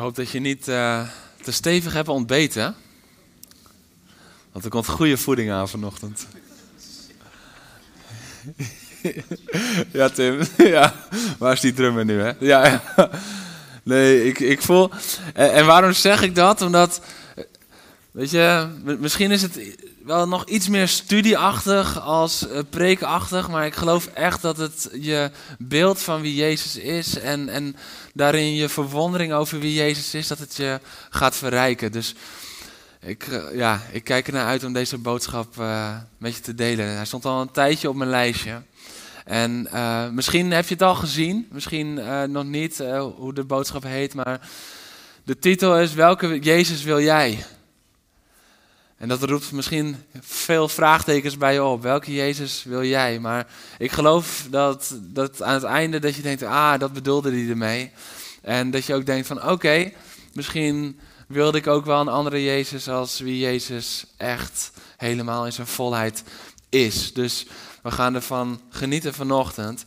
Hoop dat je niet eh, te stevig hebt ontbeten. Want er komt goede voeding aan vanochtend. ja, Tim. ja. Waar is die drummer nu, hè? Ja. Nee, ik, ik voel... En waarom zeg ik dat? Omdat... Weet je, misschien is het wel nog iets meer studieachtig als eh, prekenachtig. Maar ik geloof echt dat het je beeld van wie Jezus is... en, en daarin je verwondering over wie Jezus is, dat het je gaat verrijken. Dus ik, eh, ja, ik kijk ernaar uit om deze boodschap eh, met je te delen. Hij stond al een tijdje op mijn lijstje. En misschien heb je het al gezien, misschien nog niet hoe de boodschap heet, maar de titel is Welke Jezus wil jij? En dat roept misschien veel vraagtekens bij je op. Welke Jezus wil jij? Maar ik geloof dat, dat aan het einde dat je denkt, ah, dat bedoelde hij ermee. En dat je ook denkt van, oké, misschien wilde ik ook wel een andere Jezus als wie Jezus echt helemaal in zijn volheid is. Dus we gaan ervan genieten vanochtend.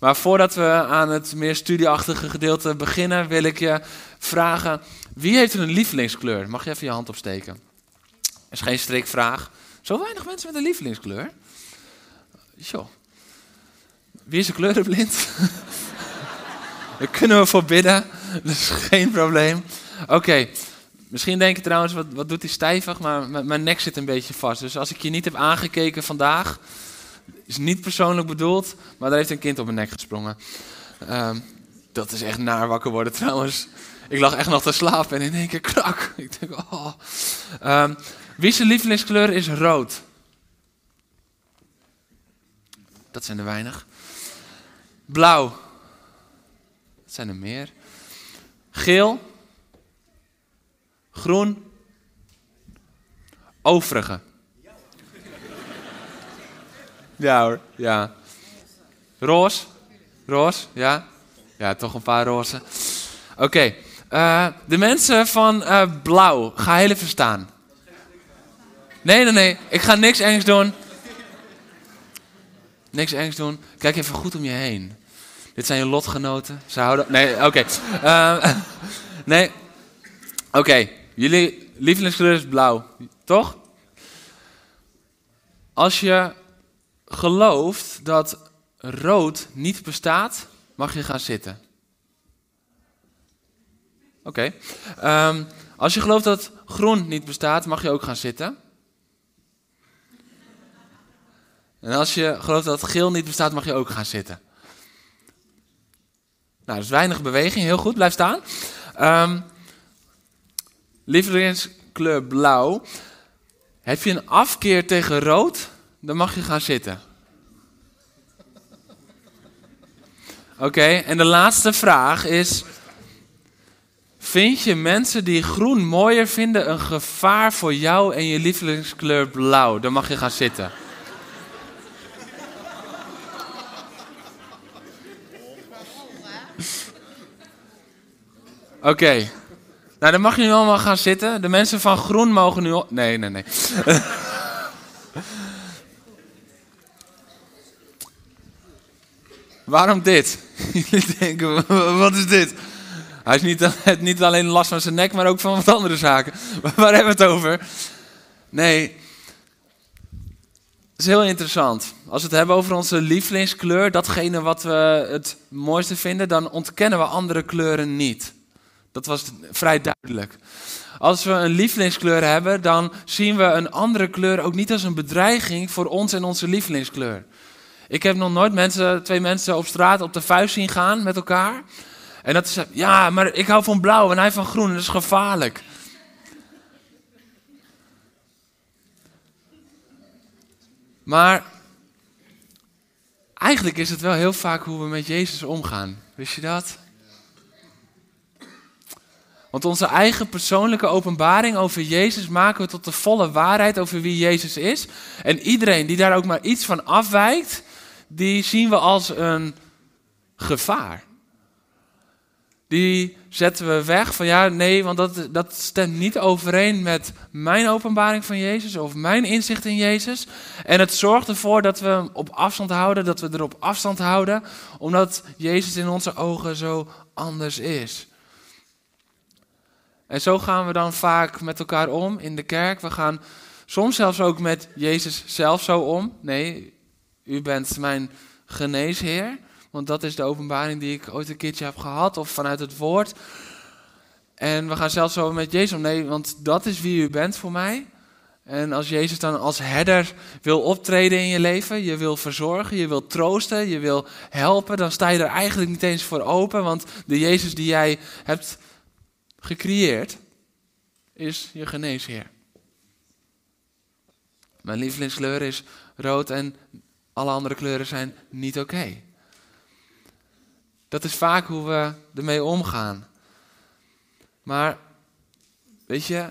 Maar voordat we aan het meer studieachtige gedeelte beginnen, wil ik je vragen, wie heeft een lievelingskleur? Mag je even je hand opsteken? Is geen strikvraag. Zo weinig mensen met een lievelingskleur. Joh. Wie is er kleurenblind? Daar kunnen we voor bidden. Dat is geen probleem. Oké. Misschien denk je trouwens, wat, wat doet hij stijvig? Maar mijn, nek zit een beetje vast. Dus als ik je niet heb aangekeken vandaag, is niet persoonlijk bedoeld, maar daar heeft een kind op mijn nek gesprongen. Ehm, dat is echt naar wakker worden trouwens. Ik lag echt nog te slapen en in één keer krak. Ik denk, oh. Ehm, wie zijn lievelingskleur is rood? Dat zijn er weinig. Blauw. Dat zijn er meer. Geel. Groen. Overige. Ja hoor, ja. Roos. Roos, ja. Ja, toch een paar rozen. Oké. eh, de mensen van eh, blauw, ga heel even staan. Nee, nee, nee. Ik ga niks engs doen. Niks engs doen. Kijk even goed om je heen. Dit zijn je lotgenoten. Ze houden... Nee, oké. Eh, nee. Oké. Jullie lievelingskleur is blauw. Toch? Als je gelooft dat rood niet bestaat, mag je gaan zitten. Oké. Ehm, als je gelooft dat groen niet bestaat, mag je ook gaan zitten. En als je gelooft dat geel niet bestaat, mag je ook gaan zitten. Nou, is weinig beweging. Heel goed, blijf staan. Ehm lievelingskleur blauw. Heb je een afkeer tegen rood, dan mag je gaan zitten. Oké, en de laatste vraag is... Vind je mensen die groen mooier vinden een gevaar voor jou en je lievelingskleur blauw? Dan mag je gaan zitten. Oké. Nou, dan mag je nu allemaal gaan zitten. De mensen van groen mogen nu... Nee, nee, nee. Waarom dit? Jullie denken, wat is dit? Hij is niet, niet alleen last van zijn nek, maar ook van wat andere zaken. Waar hebben we het over? Nee, het is heel interessant. Als we het hebben over onze lievelingskleur, datgene wat we het mooiste vinden, dan ontkennen we andere kleuren niet. Dat was vrij duidelijk. Als we een lievelingskleur hebben, dan zien we een andere kleur ook niet als een bedreiging voor ons en onze lievelingskleur. Ik heb nog nooit mensen, twee mensen op straat op de vuist zien gaan met elkaar. En dat is, ja, maar ik hou van blauw en hij van groen en dat is gevaarlijk. Maar eigenlijk is het wel heel vaak hoe we met Jezus omgaan. Wist je dat? Want onze eigen persoonlijke openbaring over Jezus maken we tot de volle waarheid over wie Jezus is. En iedereen die daar ook maar iets van afwijkt, die zien we als een gevaar. Die zetten we weg van ja, nee, want dat, dat stemt niet overeen met mijn openbaring van Jezus of mijn inzicht in Jezus. En het zorgt ervoor dat we hem op afstand houden, dat we er op afstand houden, omdat Jezus in onze ogen zo anders is. En zo gaan we dan vaak met elkaar om in de kerk. We gaan soms zelfs ook met Jezus zelf zo om. Nee, u bent mijn geneesheer. Want dat is de openbaring die ik ooit een keertje heb gehad, of vanuit het woord. En we gaan zelfs zo met Jezus om. Nee, want dat is wie u bent voor mij. En als Jezus dan als herder wil optreden in je leven, je wil verzorgen, je wil troosten, je wil helpen, dan sta je er eigenlijk niet eens voor open. Want de Jezus die jij hebt gecreëerd, is je geneesheer. Mijn lievelingskleur is rood en alle andere kleuren zijn niet oké. Dat is vaak hoe we ermee omgaan. Maar, weet je,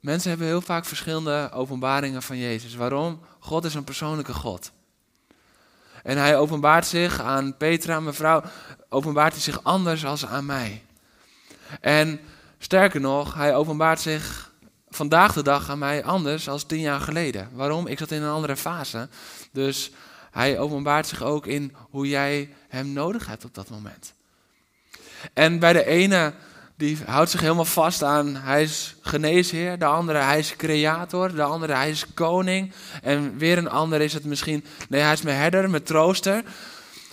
mensen hebben heel vaak verschillende openbaringen van Jezus. Waarom? God is een persoonlijke God. En hij openbaart zich aan Petra, mevrouw, openbaart hij zich anders als aan mij. En sterker nog, hij openbaart zich vandaag de dag aan mij anders als tien jaar geleden. Waarom? Ik zat in een andere fase. Dus hij openbaart zich ook in hoe jij hem nodig hebt op dat moment. En bij de ene, die houdt zich helemaal vast aan, hij is geneesheer. De andere, hij is creator. De andere, hij is koning. En weer een ander is het misschien, nee, hij is mijn herder, mijn trooster.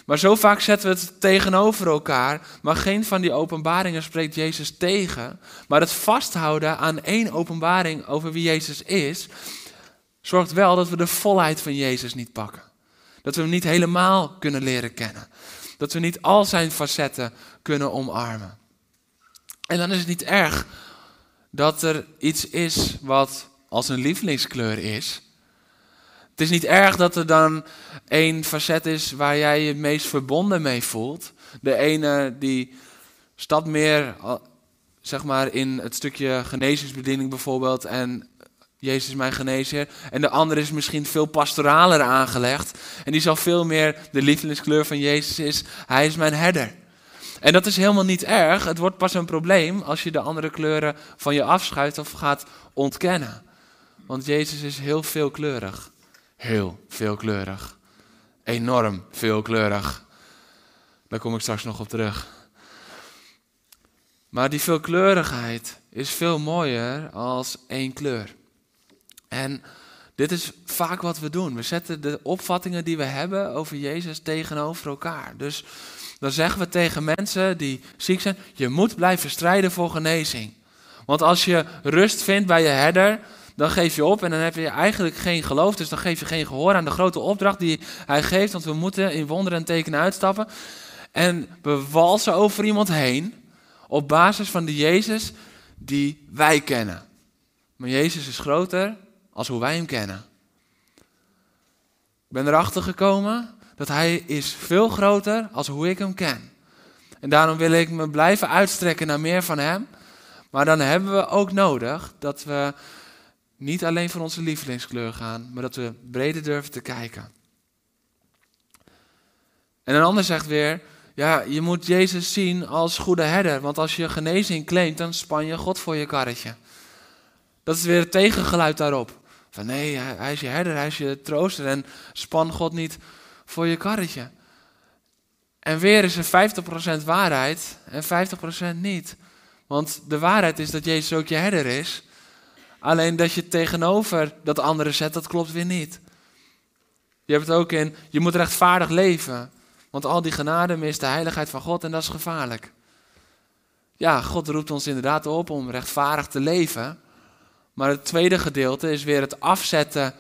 Maar zo vaak zetten we het tegenover elkaar, maar geen van die openbaringen spreekt Jezus tegen. Maar het vasthouden aan één openbaring over wie Jezus is, zorgt wel dat we de volheid van Jezus niet pakken. Dat we hem niet helemaal kunnen leren kennen. Dat we niet al zijn facetten kunnen omarmen. En dan is het niet erg dat er iets is wat als een lievelingskleur is, het is niet erg dat er dan één facet is waar jij je meest verbonden mee voelt. De ene die stapt meer, zeg maar, in het stukje genezingsbediening bijvoorbeeld. En Jezus is mijn geneesheer. En de andere is misschien veel pastoraler aangelegd. En die zal veel meer, de lievelingskleur van Jezus is, hij is mijn herder. En dat is helemaal niet erg. Het wordt pas een probleem als je de andere kleuren van je afschuift of gaat ontkennen. Want Jezus is heel veelkleurig heel veelkleurig. Enorm veelkleurig. Daar kom ik straks nog op terug. Maar die veelkleurigheid is veel mooier als één kleur. En dit is vaak wat we doen. We zetten de opvattingen die we hebben over Jezus tegenover elkaar. Dus dan zeggen we tegen mensen die ziek zijn: je moet blijven strijden voor genezing. Want als je rust vindt bij je herder, dan geef je op en dan heb je eigenlijk geen geloof. Dus dan geef je geen gehoor aan de grote opdracht die hij geeft. Want we moeten in wonderen en tekenen uitstappen. En we walsen over iemand heen op basis van de Jezus die wij kennen. Maar Jezus is groter als hoe wij hem kennen. Ik ben erachter gekomen dat hij is veel groter als hoe ik hem ken. En daarom wil ik me blijven uitstrekken naar meer van hem. Maar dan hebben we ook nodig dat we niet alleen voor onze lievelingskleur gaan, maar dat we breder durven te kijken. En een ander zegt weer, ja, je moet Jezus zien als goede herder, want als je genezing claimt, dan span je God voor je karretje. Dat is weer het tegengeluid daarop. Van nee, hij is je herder, hij is je trooster en span God niet voor je karretje. En weer is er 50% waarheid en 50% niet. Want de waarheid is dat Jezus ook je herder is. Alleen dat je tegenover dat andere zet, dat klopt weer niet. Je hebt het ook in, je moet rechtvaardig leven. Want al die genade mist de heiligheid van God en dat is gevaarlijk. Ja, God roept ons inderdaad op om rechtvaardig te leven. Maar het tweede gedeelte is weer het afzetten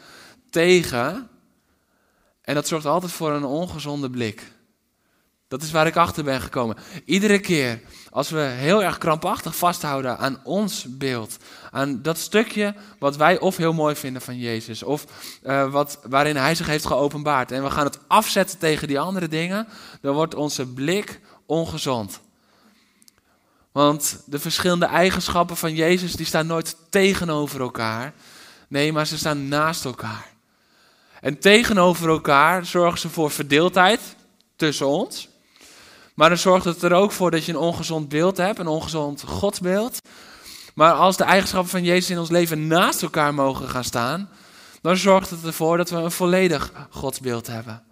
tegen. En dat zorgt altijd voor een ongezonde blik. Dat is waar ik achter ben gekomen. Iedere keer als we heel erg krampachtig vasthouden aan ons beeld, aan dat stukje wat wij of heel mooi vinden van Jezus, of uh, wat, waarin Hij zich heeft geopenbaard, en we gaan het afzetten tegen die andere dingen, dan wordt onze blik ongezond. Want de verschillende eigenschappen van Jezus die staan nooit tegenover elkaar. Nee, maar ze staan naast elkaar. En tegenover elkaar zorgen ze voor verdeeldheid tussen ons. Maar dan zorgt het er ook voor dat je een ongezond beeld hebt, een ongezond godsbeeld. Maar als de eigenschappen van Jezus in ons leven naast elkaar mogen gaan staan, dan zorgt het ervoor dat we een volledig godsbeeld hebben.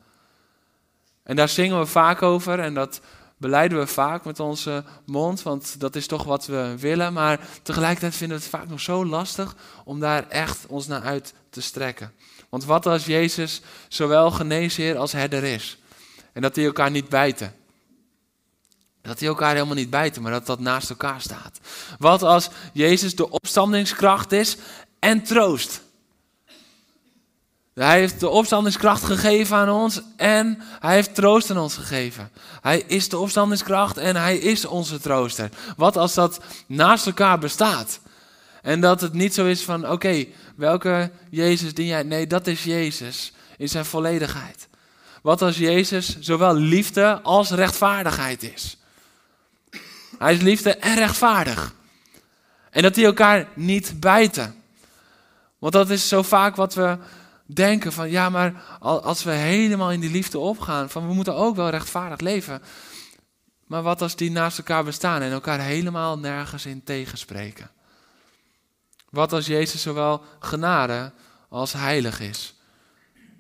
En daar zingen we vaak over en dat beleiden we vaak met onze mond, want dat is toch wat we willen. Maar tegelijkertijd vinden we het vaak nog zo lastig om daar echt ons naar uit te strekken. Want wat als Jezus zowel geneesheer als herder is? En dat die elkaar niet bijten. Dat die elkaar helemaal niet bijten, maar dat dat naast elkaar staat. Wat als Jezus de opstandingskracht is en troost? Hij heeft de opstandingskracht gegeven aan ons en hij heeft troost aan ons gegeven. Hij is de opstandingskracht en hij is onze trooster. Wat als dat naast elkaar bestaat? En dat het niet zo is van, oké, welke Jezus dien jij? Nee, dat is Jezus in zijn volledigheid. Wat als Jezus zowel liefde als rechtvaardigheid is? Hij is liefde en rechtvaardig. En dat die elkaar niet bijten. Want dat is zo vaak wat we denken van ja, maar als we helemaal in die liefde opgaan, van we moeten ook wel rechtvaardig leven. Maar wat als die naast elkaar bestaan en elkaar helemaal nergens in tegenspreken? Wat als Jezus zowel genade als heilig is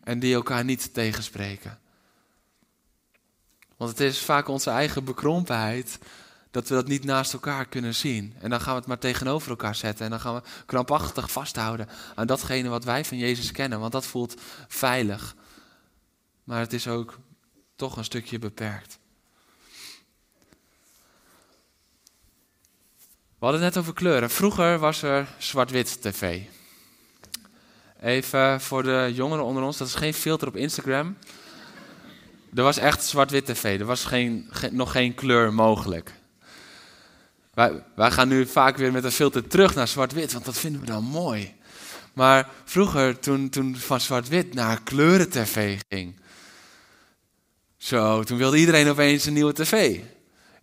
en die elkaar niet tegenspreken? Want het is vaak onze eigen bekrompenheid dat we dat niet naast elkaar kunnen zien. En dan gaan we het maar tegenover elkaar zetten. En dan gaan we krampachtig vasthouden aan datgene wat wij van Jezus kennen. Want dat voelt veilig. Maar het is ook toch een stukje beperkt. We hadden het net over kleuren. Vroeger was er zwart-wit tv. Even voor de jongeren onder ons, dat is geen filter op Instagram. Er was echt zwart-wit tv. Er was geen, nog geen kleur mogelijk. Wij, wij gaan nu vaak weer met een filter terug naar zwart-wit, want dat vinden we dan mooi. Maar vroeger, toen, toen van zwart-wit naar kleuren-tv ging, zo, toen wilde iedereen opeens een nieuwe tv.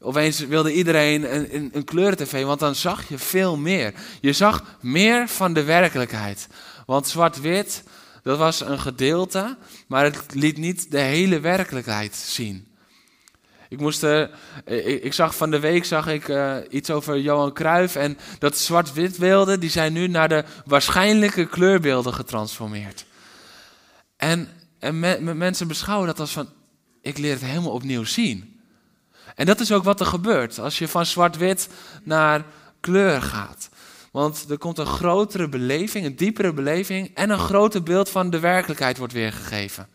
Opeens wilde iedereen een, een, een kleuren-tv, want dan zag je veel meer. Je zag meer van de werkelijkheid. Want zwart-wit, dat was een gedeelte, maar het liet niet de hele werkelijkheid zien. Ik, moest, uh, ik, zag van de week zag ik, uh, iets over Johan Cruijff en dat zwart-wit beelden die zijn nu naar de waarschijnlijke kleurbeelden getransformeerd. En, en me, mensen beschouwen dat als van, ik leer het helemaal opnieuw zien. En dat is ook wat er gebeurt als je van zwart-wit naar kleur gaat. Want er komt een grotere beleving, een diepere beleving en een groter beeld van de werkelijkheid wordt weergegeven.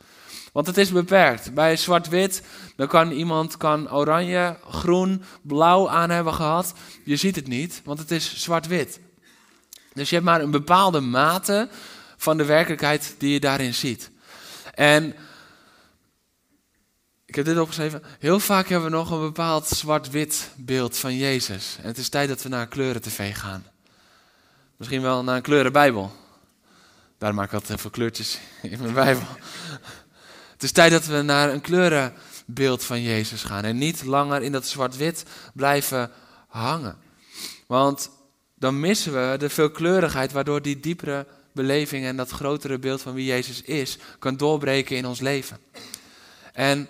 Want het is beperkt. Bij zwart-wit, dan kan iemand kan oranje, groen, blauw aan hebben gehad. Je ziet het niet, want het is zwart-wit. Dus je hebt maar een bepaalde mate van de werkelijkheid die je daarin ziet. En ik heb dit opgeschreven. Heel vaak hebben we nog een bepaald zwart-wit beeld van Jezus. En het is tijd dat we naar een kleuren-tv gaan. Misschien wel naar een kleurenbijbel. Daar maak ik altijd even kleurtjes in mijn Bijbel. Is tijd dat we naar een kleurenbeeld van Jezus gaan en niet langer in dat zwart-wit blijven hangen. Want dan missen we de veelkleurigheid waardoor die diepere beleving en dat grotere beeld van wie Jezus is kan doorbreken in ons leven. En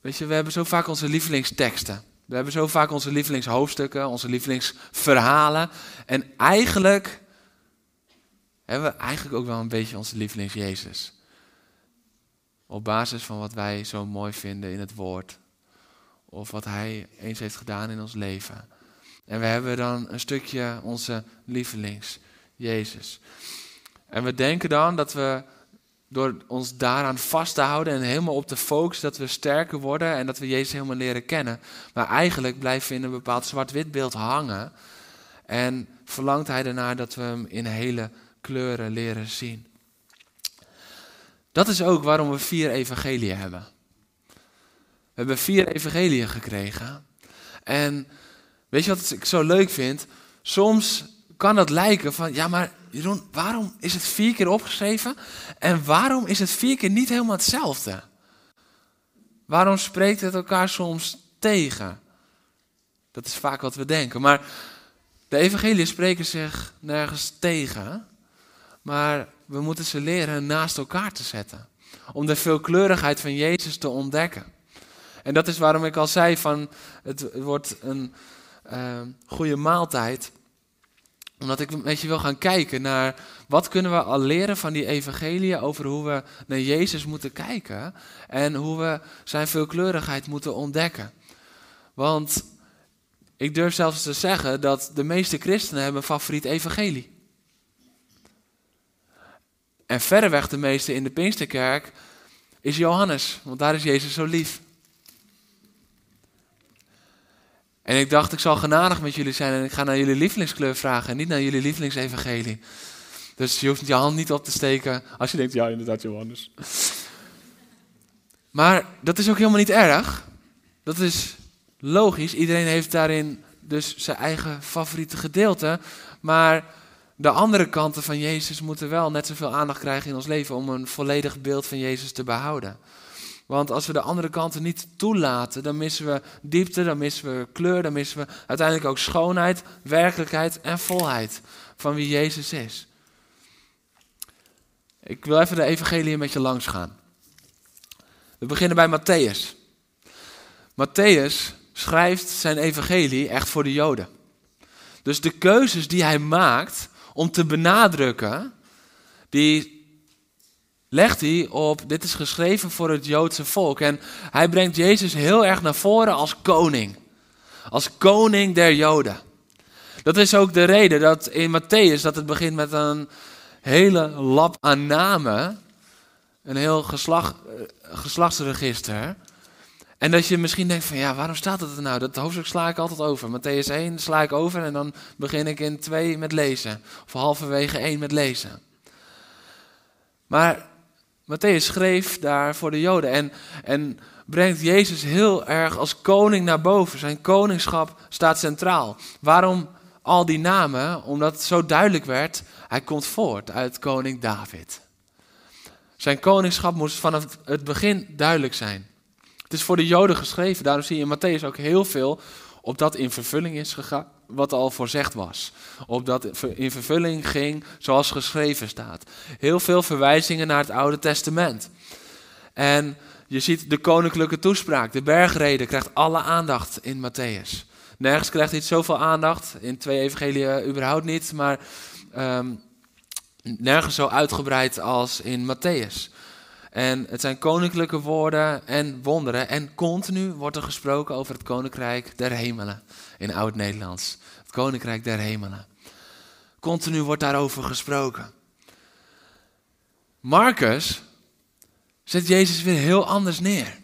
weet je, we hebben zo vaak onze lievelingsteksten. We hebben zo vaak onze lievelingshoofdstukken, onze lievelingsverhalen. En eigenlijk hebben we eigenlijk ook wel een beetje onze lievelings Jezus. Op basis van wat wij zo mooi vinden in het woord. Of wat Hij eens heeft gedaan in ons leven. En we hebben dan een stukje onze lievelings, Jezus. En we denken dan dat we door ons daaraan vast te houden en helemaal op te focussen, dat we sterker worden en dat we Jezus helemaal leren kennen. Maar eigenlijk blijven we in een bepaald zwart-wit beeld hangen. En verlangt Hij ernaar dat we Hem in hele kleuren leren zien. Dat is ook waarom we vier evangeliën hebben. We hebben vier evangeliën gekregen. En weet je wat ik zo leuk vind? Soms kan het lijken van, ja maar Jeroen, waarom is het vier keer opgeschreven? En waarom is het vier keer niet helemaal hetzelfde? Waarom spreekt het elkaar soms tegen? Dat is vaak wat we denken. Maar de evangelieën spreken zich nergens tegen. Maar we moeten ze leren naast elkaar te zetten. Om de veelkleurigheid van Jezus te ontdekken. En dat is waarom ik al zei van het wordt een uh, goede maaltijd. Omdat ik een beetje wil gaan kijken naar wat kunnen we al leren van die evangelie over hoe we naar Jezus moeten kijken. En hoe we zijn veelkleurigheid moeten ontdekken. Want ik durf zelfs te zeggen dat de meeste christenen hebben een favoriet evangelie. En verreweg de meeste in de Pinksterkerk is Johannes, want daar is Jezus zo lief. En ik dacht, ik zal genadig met jullie zijn en ik ga naar jullie lievelingskleur vragen en niet naar jullie lievelingsevangelie. Dus je hoeft je hand niet op te steken als je denkt, ja inderdaad Johannes. Maar dat is ook helemaal niet erg. Dat is logisch. Iedereen heeft daarin dus zijn eigen favoriete gedeelte. Maar de andere kanten van Jezus moeten wel net zoveel aandacht krijgen in ons leven om een volledig beeld van Jezus te behouden. Want als we de andere kanten niet toelaten, dan missen we diepte, dan missen we kleur, dan missen we uiteindelijk ook schoonheid, werkelijkheid en volheid van wie Jezus is. Ik wil even de evangelie met je langs gaan. We beginnen bij Matthäus. Matthäus schrijft zijn evangelie echt voor de Joden. Dus de keuzes die hij maakt om te benadrukken, die legt hij op, dit is geschreven voor het Joodse volk. En hij brengt Jezus heel erg naar voren als koning. Als koning der Joden. Dat is ook de reden dat in Matthäus, dat het begint met een hele lap aan namen. Een heel eh, geslachtsregister. En dat je misschien denkt van ja, waarom staat het er nou? Dat hoofdstuk sla ik altijd over. Matthäus 1 sla ik over en dan begin ik in 2 met lezen. Of halverwege 1 met lezen. Maar Matthäus schreef daar voor de Joden en, en brengt Jezus heel erg als koning naar boven. Zijn koningschap staat centraal. Waarom al die namen? Omdat het zo duidelijk werd, hij komt voort uit koning David. Zijn koningschap moest vanaf het begin duidelijk zijn. Het is voor de Joden geschreven, daarom zie je in Matthäus ook heel veel op dat in vervulling is gegaan, wat al voorzegd was. Op dat in vervulling ging zoals geschreven staat. Heel veel verwijzingen naar het Oude Testament. En je ziet de koninklijke toespraak, de bergreden, krijgt alle aandacht in Matthäus. Nergens krijgt iets zoveel aandacht, in twee evangeliën überhaupt niet, maar um, nergens zo uitgebreid als in Matthäus. En het zijn koninklijke woorden en wonderen. En continu wordt er gesproken over het koninkrijk der hemelen. In oud-Nederlands. Het koninkrijk der hemelen. Continu wordt daarover gesproken. Marcus zet Jezus weer heel anders neer.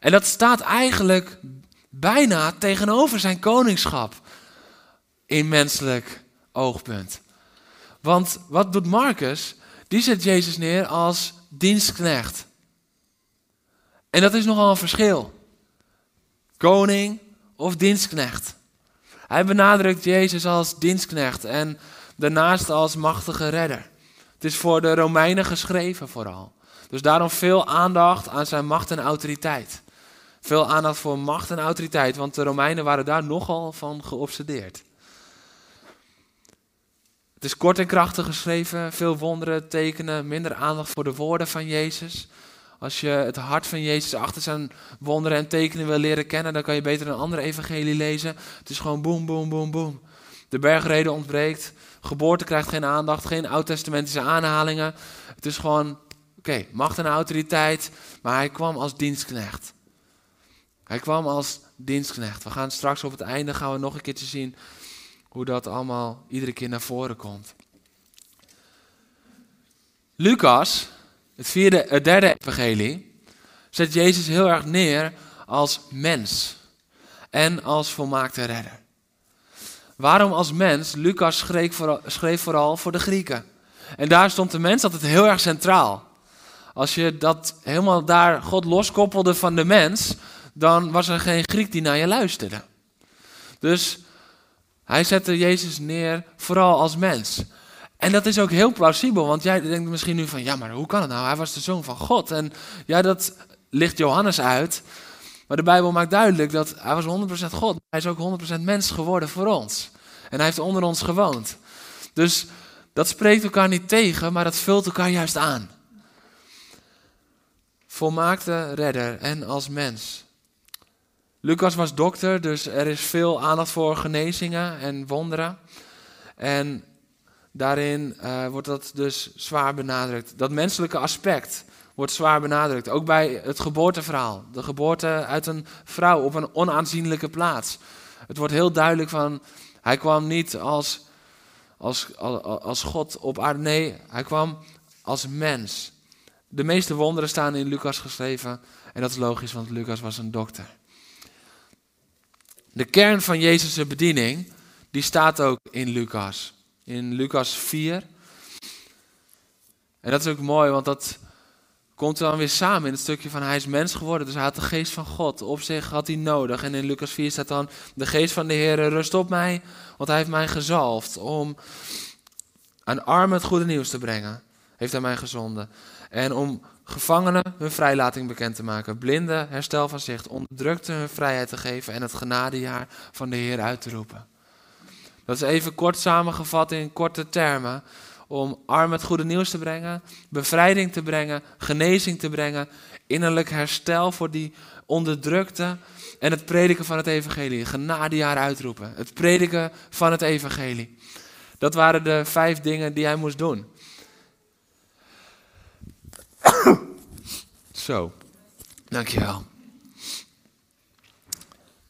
En dat staat eigenlijk bijna tegenover zijn koningschap in menselijk oogpunt. Want wat doet Marcus? Die zet Jezus neer als dienstknecht. En dat is nogal een verschil. Koning of dienstknecht. Hij benadrukt Jezus als dienstknecht en daarnaast als machtige redder. Het is voor de Romeinen geschreven vooral. Dus daarom veel aandacht aan zijn macht en autoriteit. Veel aandacht voor macht en autoriteit, want de Romeinen waren daar nogal van geobsedeerd. Is kort en krachtig geschreven, veel wonderen, tekenen, minder aandacht voor de woorden van Jezus. Als je het hart van Jezus achter zijn wonderen en tekenen wil leren kennen, dan kan je beter een andere evangelie lezen. Het is gewoon boem, boem, boem, boem. De bergreden ontbreekt, geboorte krijgt geen aandacht, geen oud-testamentische aanhalingen. Het is gewoon, oké, macht en autoriteit, maar hij kwam als dienstknecht. Hij kwam als dienstknecht. We gaan straks op het einde gaan we nog een keertje zien hoe dat allemaal iedere keer naar voren komt. Lucas, het, vierde, het derde evangelie, zet Jezus heel erg neer als mens en als volmaakte redder. Waarom als mens? Lucas schreef vooral, schreef vooral voor de Grieken. En daar stond de mens altijd heel erg centraal. Als je dat helemaal daar God loskoppelde van de mens, dan was er geen Griek die naar je luisterde. Dus hij zette Jezus neer vooral als mens. En dat is ook heel plausibel, want jij denkt misschien nu van, ja, maar hoe kan het nou? Hij was de zoon van God. En ja, dat ligt Johannes uit. Maar de Bijbel maakt duidelijk dat hij was 100% God. Hij is ook 100% mens geworden voor ons. En hij heeft onder ons gewoond. Dus dat spreekt elkaar niet tegen, maar dat vult elkaar juist aan. Volmaakte redder en als mens. Lucas was dokter, dus er is veel aandacht voor genezingen en wonderen. En daarin uh, wordt dat dus zwaar benadrukt. Dat menselijke aspect wordt zwaar benadrukt. Ook bij het geboorteverhaal. De geboorte uit een vrouw op een onaanzienlijke plaats. Het wordt heel duidelijk van, hij kwam niet als, als, als God op aarde. Nee, hij kwam als mens. De meeste wonderen staan in Lucas geschreven. En dat is logisch, want Lucas was een dokter. De kern van Jezus' bediening, die staat ook in Lucas. In Lucas 4. En dat is ook mooi, want dat komt dan weer samen in het stukje van hij is mens geworden. Dus hij had de geest van God op zich had hij nodig. En in Lucas 4 staat dan, de geest van de Heer rust op mij, want hij heeft mij gezalfd om aan armen het goede nieuws te brengen. Heeft hij mij gezonden. En om gevangenen hun vrijlating bekend te maken, blinden herstel van zicht, onderdrukte hun vrijheid te geven en het genadejaar van de Heer uit te roepen. Dat is even kort samengevat in korte termen om armen het goede nieuws te brengen, bevrijding te brengen, genezing te brengen, innerlijk herstel voor die onderdrukte en het prediken van het evangelie, genadejaar uitroepen, het prediken van het evangelie. Dat waren de vijf dingen die hij moest doen. Zo, dankjewel.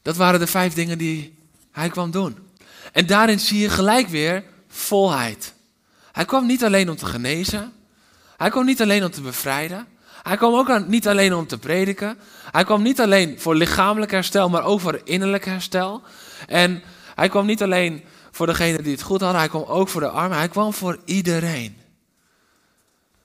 Dat waren de vijf dingen die hij kwam doen. En daarin zie je gelijk weer volheid. Hij kwam niet alleen om te genezen. Hij kwam niet alleen om te bevrijden. Hij kwam ook niet alleen om te prediken. Hij kwam niet alleen voor lichamelijk herstel, maar ook voor innerlijk herstel. En hij kwam niet alleen voor degenen die het goed hadden, hij kwam ook voor de armen. Hij kwam voor iedereen.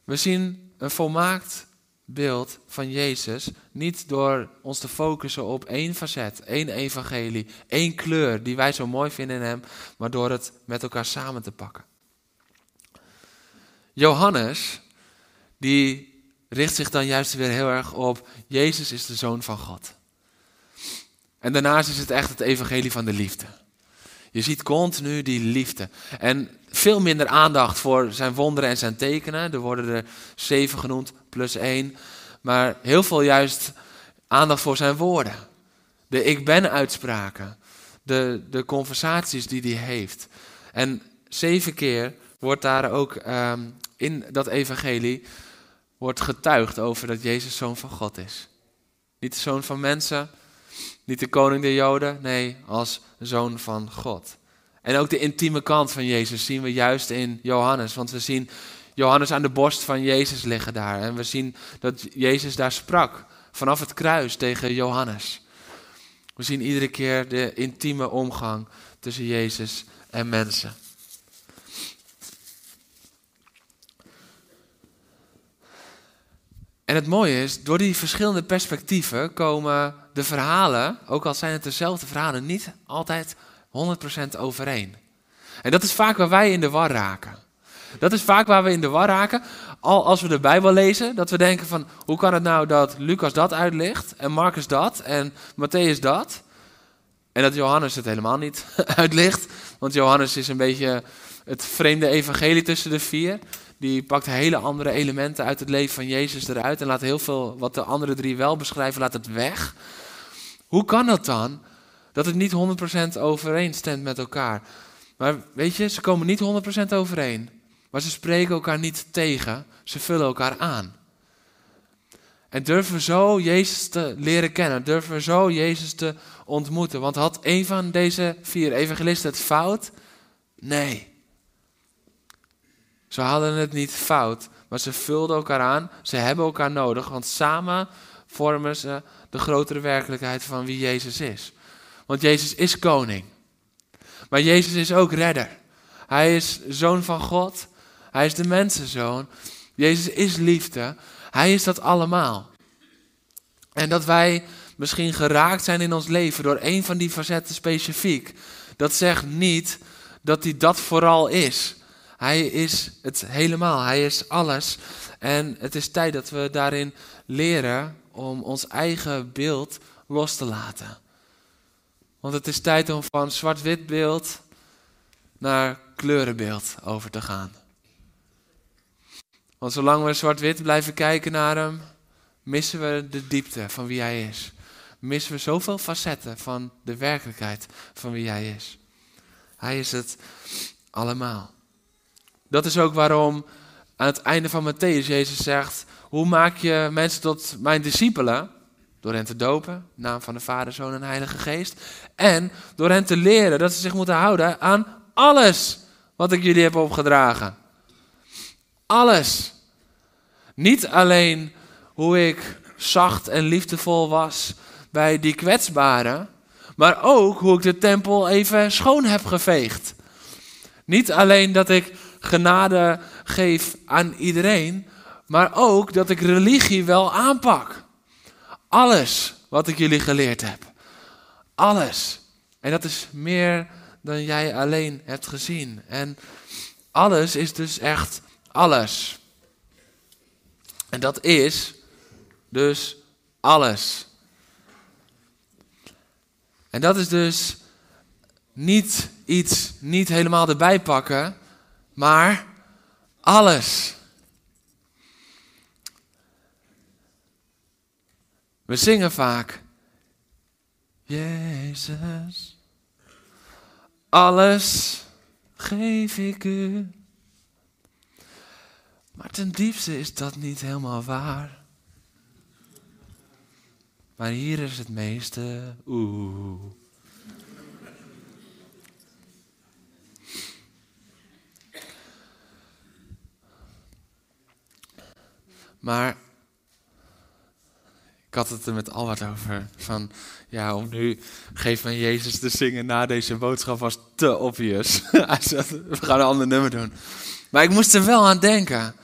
We zien een volmaakt beeld van Jezus niet door ons te focussen op één facet, één evangelie, één kleur die wij zo mooi vinden in hem, maar door het met elkaar samen te pakken. Johannes, die richt zich dan juist weer heel erg op Jezus is de zoon van God. En daarnaast is het echt het evangelie van de liefde. Je ziet continu die liefde. En veel minder aandacht voor zijn wonderen en zijn tekenen. Er worden er zeven genoemd, plus één. Maar heel veel juist aandacht voor zijn woorden. De ik ben uitspraken. De, de conversaties die hij heeft. En zeven keer wordt daar ook ehm, in dat evangelie wordt getuigd over dat Jezus zoon van God is. Niet de zoon van mensen, niet de koning der Joden, nee, als zoon van God. En ook de intieme kant van Jezus zien we juist in Johannes, want we zien Johannes aan de borst van Jezus liggen daar. En we zien dat Jezus daar sprak vanaf het kruis tegen Johannes. We zien iedere keer de intieme omgang tussen Jezus en mensen. En het mooie is, door die verschillende perspectieven komen de verhalen, ook al zijn het dezelfde verhalen, niet altijd 100% overeen. En dat is vaak waar wij in de war raken. Dat is vaak waar we in de war raken. Al als we de Bijbel lezen, dat we denken van hoe kan het nou dat Lucas dat uitlegt en Marcus dat en Matthäus dat. En dat Johannes het helemaal niet uitlicht. Want Johannes is een beetje het vreemde evangelie tussen de vier. Die pakt hele andere elementen uit het leven van Jezus eruit en laat heel veel wat de andere drie wel beschrijven, laat het weg. Hoe kan dat dan? Dat het niet 100% overeenstemt met elkaar. Maar weet je, ze komen niet 100% overeen. Maar ze spreken elkaar niet tegen, ze vullen elkaar aan. En durven we zo Jezus te leren kennen, durven we zo Jezus te ontmoeten. Want had een van deze vier evangelisten het fout? Nee. Ze hadden het niet fout, maar ze vulden elkaar aan. Ze hebben elkaar nodig, want samen vormen ze de grotere werkelijkheid van wie Jezus is. Want Jezus is koning. Maar Jezus is ook redder. Hij is zoon van God. Hij is de mensenzoon. Jezus is liefde. Hij is dat allemaal. En dat wij misschien geraakt zijn in ons leven door een van die facetten specifiek, dat zegt niet dat hij dat vooral is. Hij is het helemaal, hij is alles. En het is tijd dat we daarin leren om ons eigen beeld los te laten. Want het is tijd om van zwart-wit beeld naar kleurenbeeld over te gaan. Want zolang we zwart-wit blijven kijken naar hem, missen we de diepte van wie hij is. Missen we zoveel facetten van de werkelijkheid van wie hij is. Hij is het allemaal. Dat is ook waarom aan het einde van Matthäus Jezus zegt: Hoe maak je mensen tot mijn discipelen? Door hen te dopen, naam van de Vader, Zoon en Heilige Geest. En door hen te leren dat ze zich moeten houden aan alles wat ik jullie heb opgedragen. Alles. Niet alleen hoe ik zacht en liefdevol was bij die kwetsbaren, maar ook hoe ik de tempel even schoon heb geveegd. Niet alleen dat ik genade geef aan iedereen, maar ook dat ik religie wel aanpak. Alles wat ik jullie geleerd heb. Alles. En dat is meer dan jij alleen hebt gezien. En alles is dus echt alles. En dat is dus alles. En dat is dus niet iets niet helemaal erbij pakken, maar alles. We zingen vaak, Jezus, alles geef ik u. Maar ten diepste is dat niet helemaal waar. Maar hier is het meeste. Oeh. Maar ik had het er met Albert over. Van ja, om nu geef mij Jezus te zingen na deze boodschap was te obvious. We gaan een ander nummer doen. Maar ik moest er wel aan denken.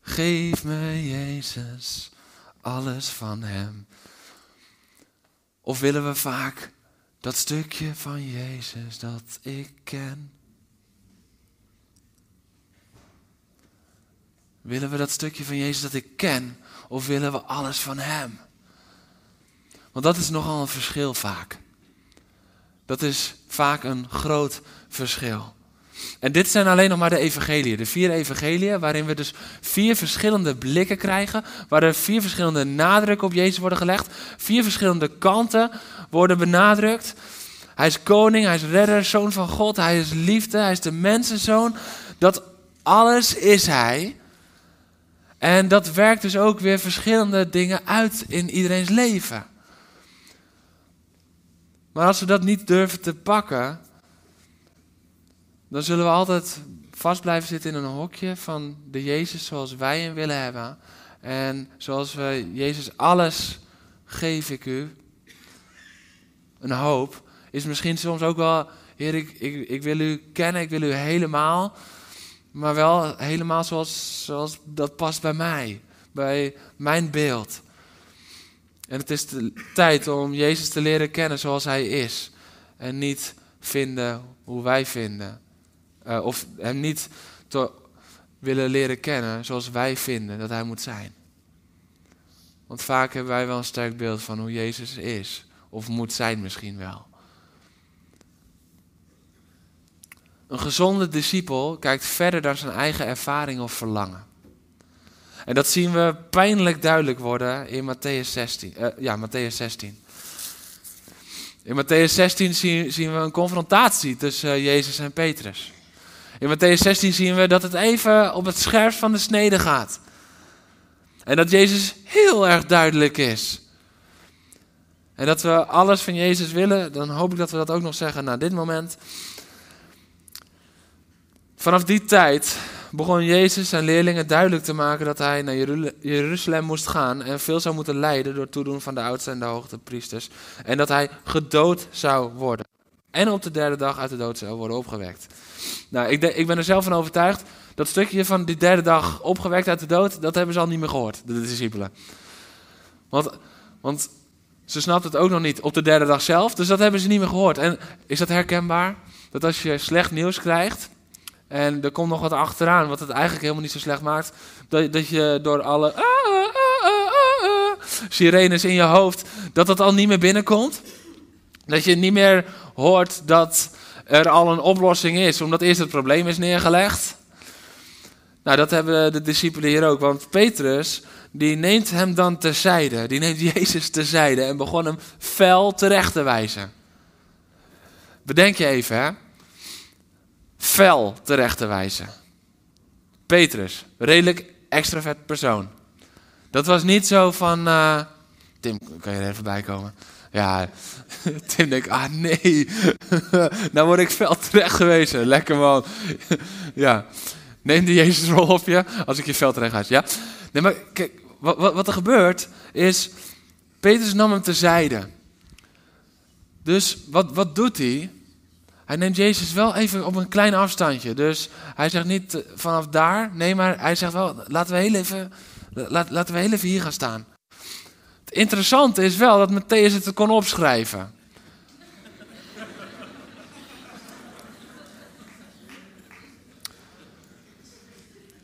Geef me Jezus alles van Hem. Of willen we vaak dat stukje van Jezus dat ik ken? Willen we dat stukje van Jezus dat ik ken? Of willen we alles van Hem? Want dat is nogal een verschil vaak. Dat is vaak een groot verschil. En dit zijn alleen nog maar de evangeliën, de vier evangeliën, waarin we dus vier verschillende blikken krijgen, waar er vier verschillende nadrukken op Jezus worden gelegd, vier verschillende kanten worden benadrukt. Hij is koning, hij is redder, zoon van God, hij is liefde, hij is de mensenzoon. Dat alles is hij. En dat werkt dus ook weer verschillende dingen uit in iedereen's leven. Maar als we dat niet durven te pakken, dan zullen we altijd vast blijven zitten in een hokje van de Jezus zoals wij hem willen hebben. En zoals we Jezus alles geef ik u. Een hoop is misschien soms ook wel, Heer, ik, ik, ik wil u kennen, ik wil u helemaal. Maar wel helemaal zoals, zoals dat past bij mij, bij mijn beeld. En het is de tijd om Jezus te leren kennen zoals Hij is. En niet vinden hoe wij vinden. Uh, of Hem niet te willen leren kennen zoals wij vinden dat Hij moet zijn. Want vaak hebben wij wel een sterk beeld van hoe Jezus is. Of moet zijn misschien wel. Een gezonde discipel kijkt verder dan zijn eigen ervaring of verlangen. En dat zien we pijnlijk duidelijk worden in Matthäus 16. Uh, ja, Matthäus 16. In Matthäus 16 zien, zien, we een confrontatie tussen uh, Jezus en Petrus. In Matthäus 16 zien we dat het even op het scherp van de snede gaat. En dat Jezus heel erg duidelijk is. En dat we alles van Jezus willen, dan hoop ik dat we dat ook nog zeggen na dit moment. Vanaf die tijd begon Jezus zijn leerlingen duidelijk te maken dat hij naar Jeruzalem moest gaan en veel zou moeten lijden door toedoen van de oudste en de hoogste priesters. En dat hij gedood zou worden. En op de derde dag uit de dood zou worden opgewekt. Nou, ik, ik ben er zelf van overtuigd. Dat stukje van die derde dag opgewekt uit de dood, dat hebben ze al niet meer gehoord, de discipelen. Want, want ze snapt het ook nog niet op de derde dag zelf, dus dat hebben ze niet meer gehoord. En is dat herkenbaar? Dat als je slecht nieuws krijgt, en er komt nog wat achteraan, wat het eigenlijk helemaal niet zo slecht maakt. Dat, dat je door alle. Ah, ah, ah, sirenes in je hoofd, dat dat al niet meer binnenkomt? Dat je niet meer hoort dat er al een oplossing is, omdat eerst het probleem is neergelegd? Nou, dat hebben de discipelen hier ook, want Petrus, die neemt hem dan terzijde. Die neemt Jezus terzijde en begon hem fel terecht te wijzen. Bedenk je even, hè? Fel terecht te wijzen. Petrus, redelijk extravert persoon. Dat was niet zo van. Uh, Tim, kan je er even bij komen? Ja, Tim denkt, ah nee, nou word ik fel terecht gewezen. Lekker man. ja, neem de Jezusrol op je als ik je fel terecht wijs. Ja? Nee, maar kijk, wat, wat, wat er gebeurt is, Petrus nam hem terzijde. Dus wat, wat doet hij? Hij neemt Jezus wel even op een klein afstandje. Dus hij zegt niet eh, vanaf daar. Nee, maar hij zegt wel, laten we heel even, laat, laten we heel even hier gaan staan. Het interessante is wel dat Matthäus het kon opschrijven.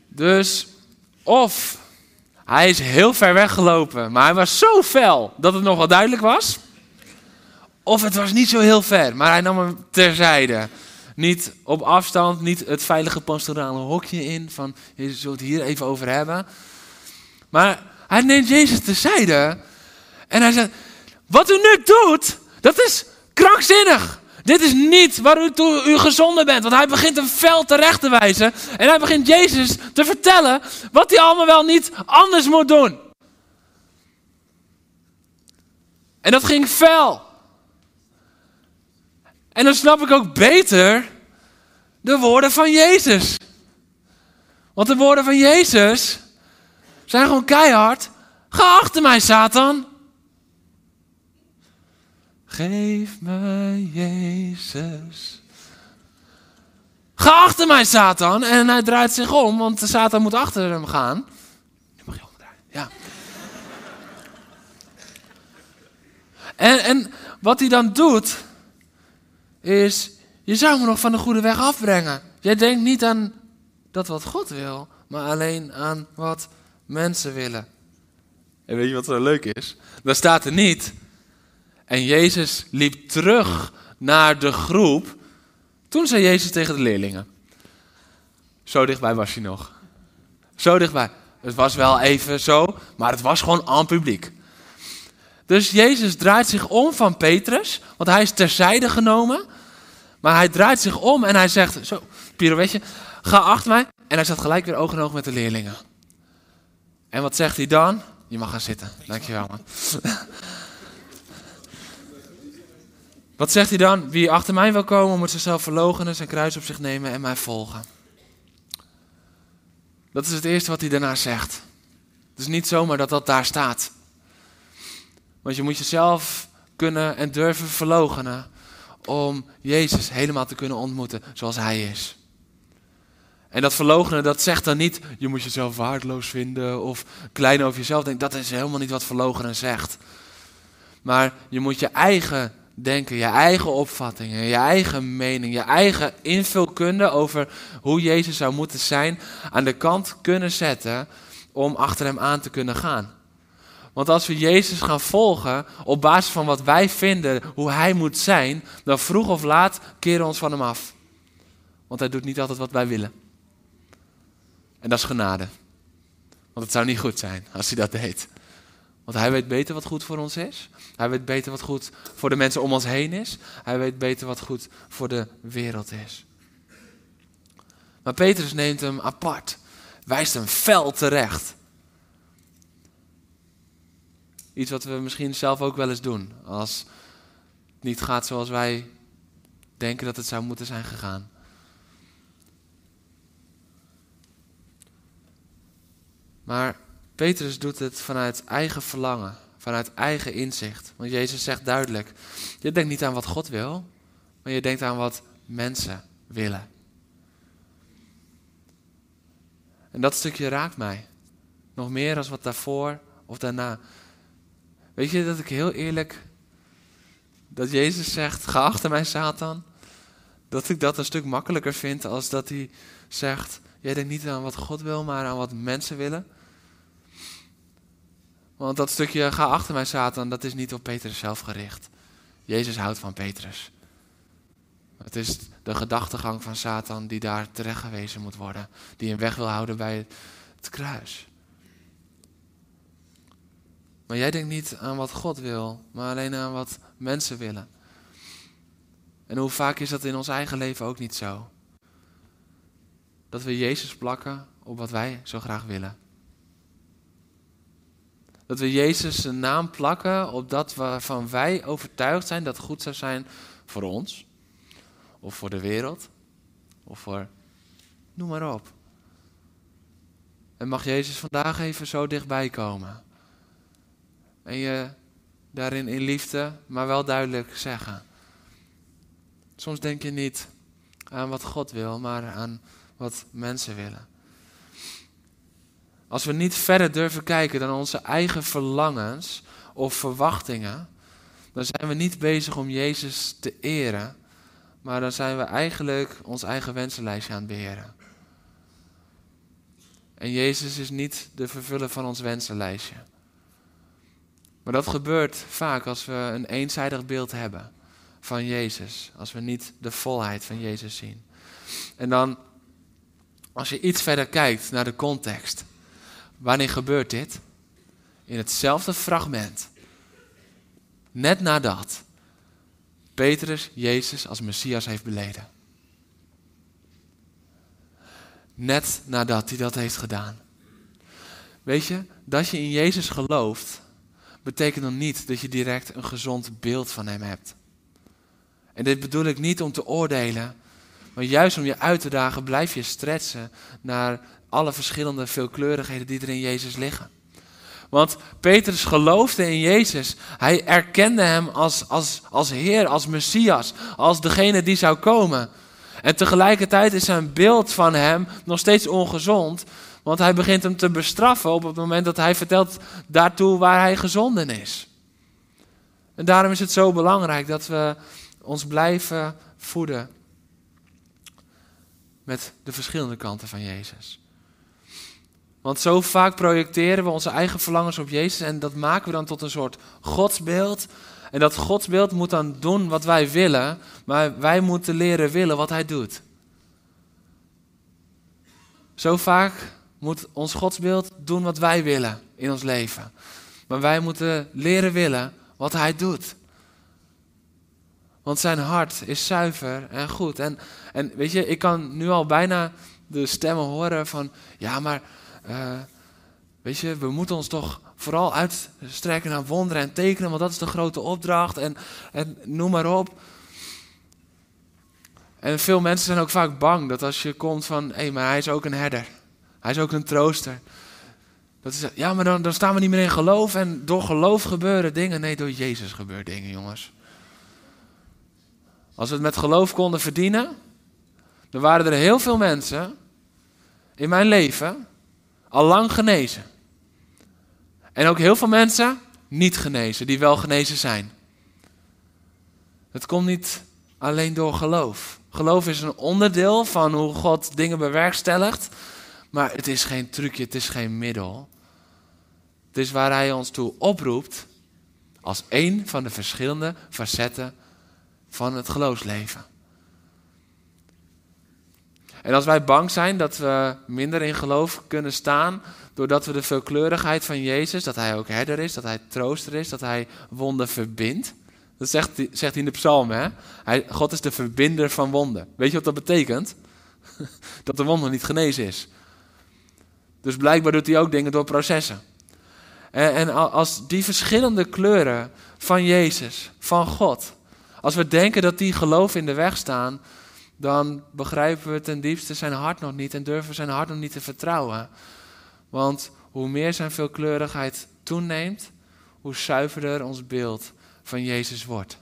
Dus of hij is heel ver weggelopen, maar hij was zo fel dat het nog wel duidelijk was. Of het was niet zo heel ver, maar hij nam hem terzijde. Niet op afstand, niet het veilige pastorale hokje in van je zult het hier even over hebben. Maar hij neemt Jezus terzijde en hij zegt, wat u nu doet, dat is krankzinnig. Dit is niet waar u toe u gezonden bent. Want hij begint een fel terecht te wijzen. En hij begint Jezus te vertellen wat hij allemaal wel niet anders moet doen. En dat ging fel. En dan snap ik ook beter de woorden van Jezus. Want de woorden van Jezus zijn gewoon keihard. Ga achter mij, Satan. Geef me Jezus. Ga achter mij, Satan. En hij draait zich om, want Satan moet achter hem gaan. Nu mag je omdraaien. Ja. En, en wat hij dan doet, is, je zou me nog van de goede weg afbrengen. Jij denkt niet aan dat wat God wil, maar alleen aan wat mensen willen. En weet je wat zo leuk is? Daar staat er niet. En Jezus liep terug naar de groep. Toen zei Jezus tegen de leerlingen. Zo dichtbij was hij nog. Zo dichtbij. Het was wel even zo, maar het was gewoon aan publiek. Dus Jezus draait zich om van Petrus, want hij is terzijde genomen. Maar hij draait zich om en hij zegt, zo, pirouetje, ga achter mij. En hij zat gelijk weer oog in oog met de leerlingen. En wat zegt hij dan? Je mag gaan zitten, dankjewel man. wat zegt hij dan? Wie achter mij wil komen, moet zichzelf verloochenen, zijn kruis op zich nemen en mij volgen. Dat is het eerste wat hij daarna zegt. Het is niet zomaar dat dat daar staat. Want je moet jezelf kunnen en durven verloochenen om Jezus helemaal te kunnen ontmoeten zoals Hij is. En dat verloochenen, dat zegt dan niet, je moet jezelf waardeloos vinden of klein over jezelf denken. Dat is helemaal niet wat verloochenen zegt. Maar je moet je eigen denken, je eigen opvattingen, je eigen mening, je eigen invulkunde over hoe Jezus zou moeten zijn aan de kant kunnen zetten om achter hem aan te kunnen gaan. Want als we Jezus gaan volgen op basis van wat wij vinden, hoe Hij moet zijn, dan vroeg of laat keren we ons van Hem af. Want Hij doet niet altijd wat wij willen. En dat is genade. Want het zou niet goed zijn als Hij dat deed. Want Hij weet beter wat goed voor ons is. Hij weet beter wat goed voor de mensen om ons heen is. Hij weet beter wat goed voor de wereld is. Maar Petrus neemt hem apart, wijst hem fel terecht. Iets wat we misschien zelf ook wel eens doen. Als het niet gaat zoals wij denken dat het zou moeten zijn gegaan. Maar Petrus doet het vanuit eigen verlangen, vanuit eigen inzicht. Want Jezus zegt duidelijk: Je denkt niet aan wat God wil, maar je denkt aan wat mensen willen. En dat stukje raakt mij. Nog meer als wat daarvoor of daarna. Weet je dat ik heel eerlijk, dat Jezus zegt, ga achter mij Satan, dat ik dat een stuk makkelijker vind als dat hij zegt, jij denkt niet aan wat God wil, maar aan wat mensen willen. Want dat stukje ga achter mij, Satan, dat is niet op Petrus zelf gericht. Jezus houdt van Petrus. Het is de gedachtegang van Satan die daar terecht gewezen moet worden. Die hem weg wil houden bij het kruis. Maar jij denkt niet aan wat God wil, maar alleen aan wat mensen willen. En hoe vaak is dat in ons eigen leven ook niet zo? Dat we Jezus plakken op wat wij zo graag willen. Dat we Jezus een naam plakken op dat waarvan wij overtuigd zijn dat goed zou zijn voor ons. Of voor de wereld. Of voor. Noem maar op. En mag Jezus vandaag even zo dichtbij komen. En je daarin in liefde, maar wel duidelijk zeggen. Soms denk je niet aan wat God wil, maar aan wat mensen willen. Als we niet verder durven kijken dan onze eigen verlangens of verwachtingen, dan zijn we niet bezig om Jezus te eren, maar dan zijn we eigenlijk ons eigen wensenlijstje aan het beheren. En Jezus is niet de vervuller van ons wensenlijstje. Maar dat gebeurt vaak als we een eenzijdig beeld hebben van Jezus, als we niet de volheid van Jezus zien. En dan, als je iets verder kijkt naar de context, wanneer gebeurt dit? In hetzelfde fragment, net nadat Petrus Jezus als Messias heeft beleden. Net nadat hij dat heeft gedaan. Weet je, dat je in Jezus gelooft, betekent dan niet dat je direct een gezond beeld van Hem hebt. En dit bedoel ik niet om te oordelen, maar juist om je uit te dagen blijf je stretchen naar alle verschillende veelkleurigheden die er in Jezus liggen. Want Petrus geloofde in Jezus. Hij erkende hem als, als, als Heer, als Messias, als degene die zou komen. En tegelijkertijd is zijn beeld van hem nog steeds ongezond, want hij begint hem te bestraffen op het moment dat hij vertelt daartoe waar hij gezonden is. En daarom is het zo belangrijk dat we ons blijven voeden met de verschillende kanten van Jezus. Want zo vaak projecteren we onze eigen verlangens op Jezus en dat maken we dan tot een soort godsbeeld. En dat godsbeeld moet dan doen wat wij willen, maar wij moeten leren willen wat Hij doet. Zo vaak moet ons godsbeeld doen wat wij willen in ons leven. Maar wij moeten leren willen wat Hij doet. Want zijn hart is zuiver en goed. En, en weet je, ik kan nu al bijna de stemmen horen van, ja, maar uh, weet je, we moeten ons toch vooral uitstrekken naar wonderen en tekenen, want dat is de grote opdracht en, en noem maar op. En veel mensen zijn ook vaak bang dat als je komt van, hé, maar hij is ook een herder. Hij is ook een trooster. Dat is, ja, maar dan, dan staan we niet meer in geloof en door geloof gebeuren dingen. Nee, door Jezus gebeuren dingen, jongens. Als we het met geloof konden verdienen, dan waren er heel veel mensen in mijn leven al lang genezen. En ook heel veel mensen niet genezen, die wel genezen zijn. Het komt niet alleen door geloof. Geloof is een onderdeel van hoe God dingen bewerkstelligt, maar het is geen trucje, het is geen middel. Het is waar Hij ons toe oproept als één van de verschillende facetten van het geloofsleven. En als wij bang zijn dat we minder in geloof kunnen staan, doordat we de veelkleurigheid van Jezus, dat Hij ook herder is, dat Hij trooster is, dat Hij wonden verbindt. Dat zegt, zegt hij in de psalm, hè? Hij, God is de verbinder van wonden. Weet je wat dat betekent? dat de wond nog niet genezen is. Dus blijkbaar doet hij ook dingen door processen. En, en als die verschillende kleuren van Jezus, van God, als we denken dat die geloof in de weg staan, dan begrijpen we ten diepste zijn hart nog niet en durven zijn hart nog niet te vertrouwen. Want hoe meer zijn veelkleurigheid toeneemt, hoe zuiverder ons beeld van Jezus wordt.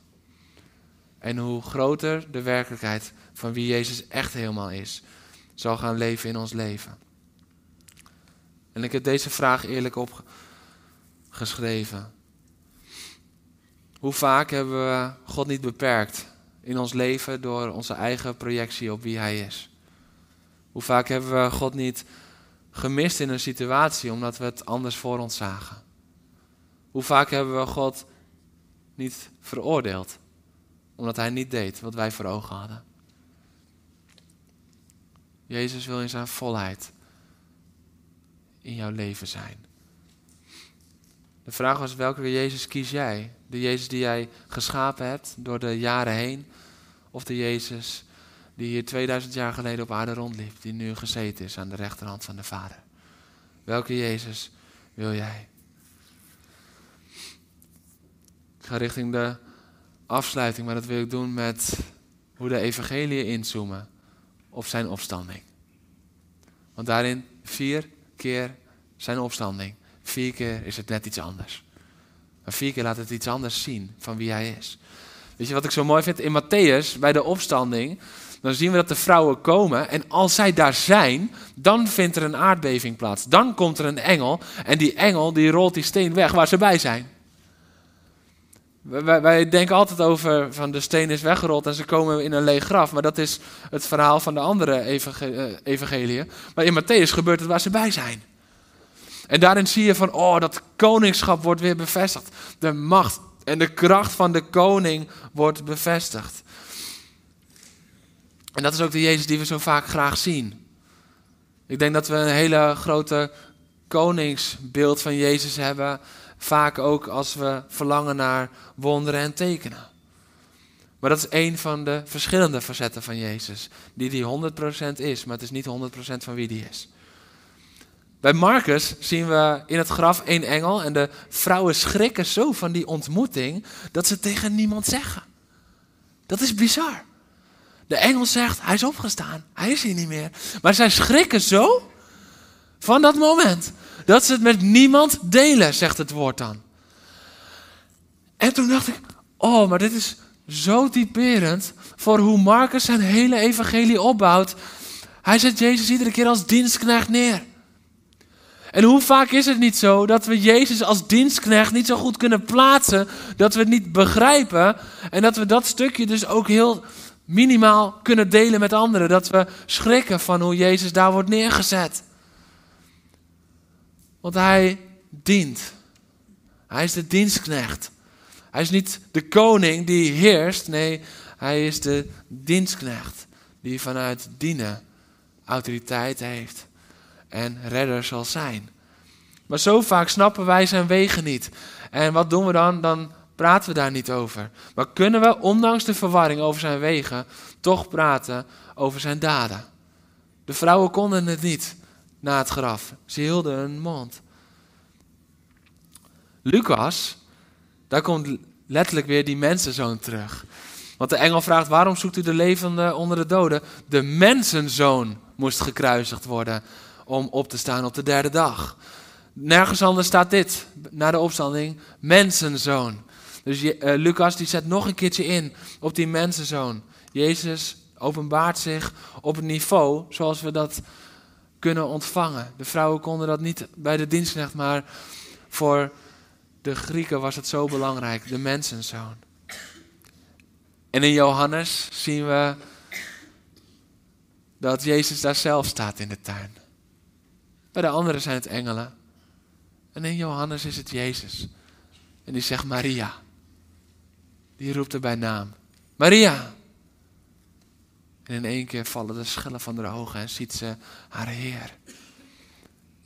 En hoe groter de werkelijkheid van wie Jezus echt helemaal is, zal gaan leven in ons leven. En ik heb deze vraag eerlijk opgeschreven. Hoe vaak hebben we God niet beperkt in ons leven door onze eigen projectie op wie Hij is? Hoe vaak hebben we God niet gemist in een situatie omdat we het anders voor ons zagen? Hoe vaak hebben we God niet veroordeeld, omdat Hij niet deed wat wij voor ogen hadden? Jezus wil in zijn volheid in jouw leven zijn. De vraag was, welke Jezus kies jij? De Jezus die jij geschapen hebt door de jaren heen? Of de Jezus die hier 2000 jaar geleden op aarde rondliep, die nu gezeten is aan de rechterhand van de Vader? Welke Jezus wil jij? Ik ga richting de afsluiting, maar dat wil ik doen met hoe de evangelie inzoomen op zijn opstanding. Want daarin vier keer zijn opstanding. Vier keer is het net iets anders. Maar vier keer laat het iets anders zien van wie hij is. Weet je wat ik zo mooi vind? In Matthäus, bij de opstanding, dan zien we dat de vrouwen komen. En als zij daar zijn, dan vindt er een aardbeving plaats. Dan komt er een engel. En die engel die rolt die steen weg waar ze bij zijn. Wij, wij, denken altijd over van de steen is weggerold en ze komen in een leeg graf. Maar dat is het verhaal van de andere evangel evangeliën. Maar in Matthäus gebeurt het waar ze bij zijn. En daarin zie je van, oh, dat koningschap wordt weer bevestigd. De macht en de kracht van de koning wordt bevestigd. En dat is ook de Jezus die we zo vaak graag zien. Ik denk dat we een hele grote koningsbeeld van Jezus hebben. Vaak ook als we verlangen naar wonderen en tekenen. Maar dat is een van de verschillende facetten van Jezus. Die die 100% is, maar het is niet 100% van wie die is. Bij Marcus zien we in het graf één engel en de vrouwen schrikken zo van die ontmoeting dat ze tegen niemand zeggen. Dat is bizar. De engel zegt, hij is opgestaan, hij is hier niet meer. Maar zij schrikken zo van dat moment dat ze het met niemand delen, zegt het woord dan. En toen dacht ik, oh, maar dit is zo typerend voor hoe Marcus zijn hele evangelie opbouwt. Hij zet Jezus iedere keer als dienstknecht neer. En hoe vaak is het niet zo dat we Jezus als dienstknecht niet zo goed kunnen plaatsen, dat we het niet begrijpen en dat we dat stukje dus ook heel minimaal kunnen delen met anderen, dat we schrikken van hoe Jezus daar wordt neergezet. Want hij dient. Hij is de dienstknecht. Hij is niet de koning die heerst, nee, hij is de dienstknecht die vanuit dienen autoriteit heeft en redder zal zijn. Maar zo vaak snappen wij zijn wegen niet. En wat doen we dan? Dan praten we daar niet over. Maar kunnen we, ondanks de verwarring over zijn wegen, toch praten over zijn daden? De vrouwen konden het niet na het graf. Ze hielden hun mond. Lucas, daar komt letterlijk weer die mensenzoon terug. Want de engel vraagt, waarom zoekt u de levende onder de doden? De mensenzoon moest gekruisigd worden om op te staan op de derde dag. Nergens anders staat dit, na de opstanding, mensenzoon. Dus uh, Lucas die zet nog een keertje in op die mensenzoon. Jezus openbaart zich op een niveau zoals we dat kunnen ontvangen. De vrouwen konden dat niet bij de dienstknecht, maar voor de Grieken was het zo belangrijk, de mensenzoon. En in Johannes zien we dat Jezus daar zelf staat in de tuin. Bij de anderen zijn het engelen. En in Johannes is het Jezus. En die zegt Maria. Die roept er bij naam. Maria. En in één keer vallen de schellen van haar ogen en ziet ze haar Heer.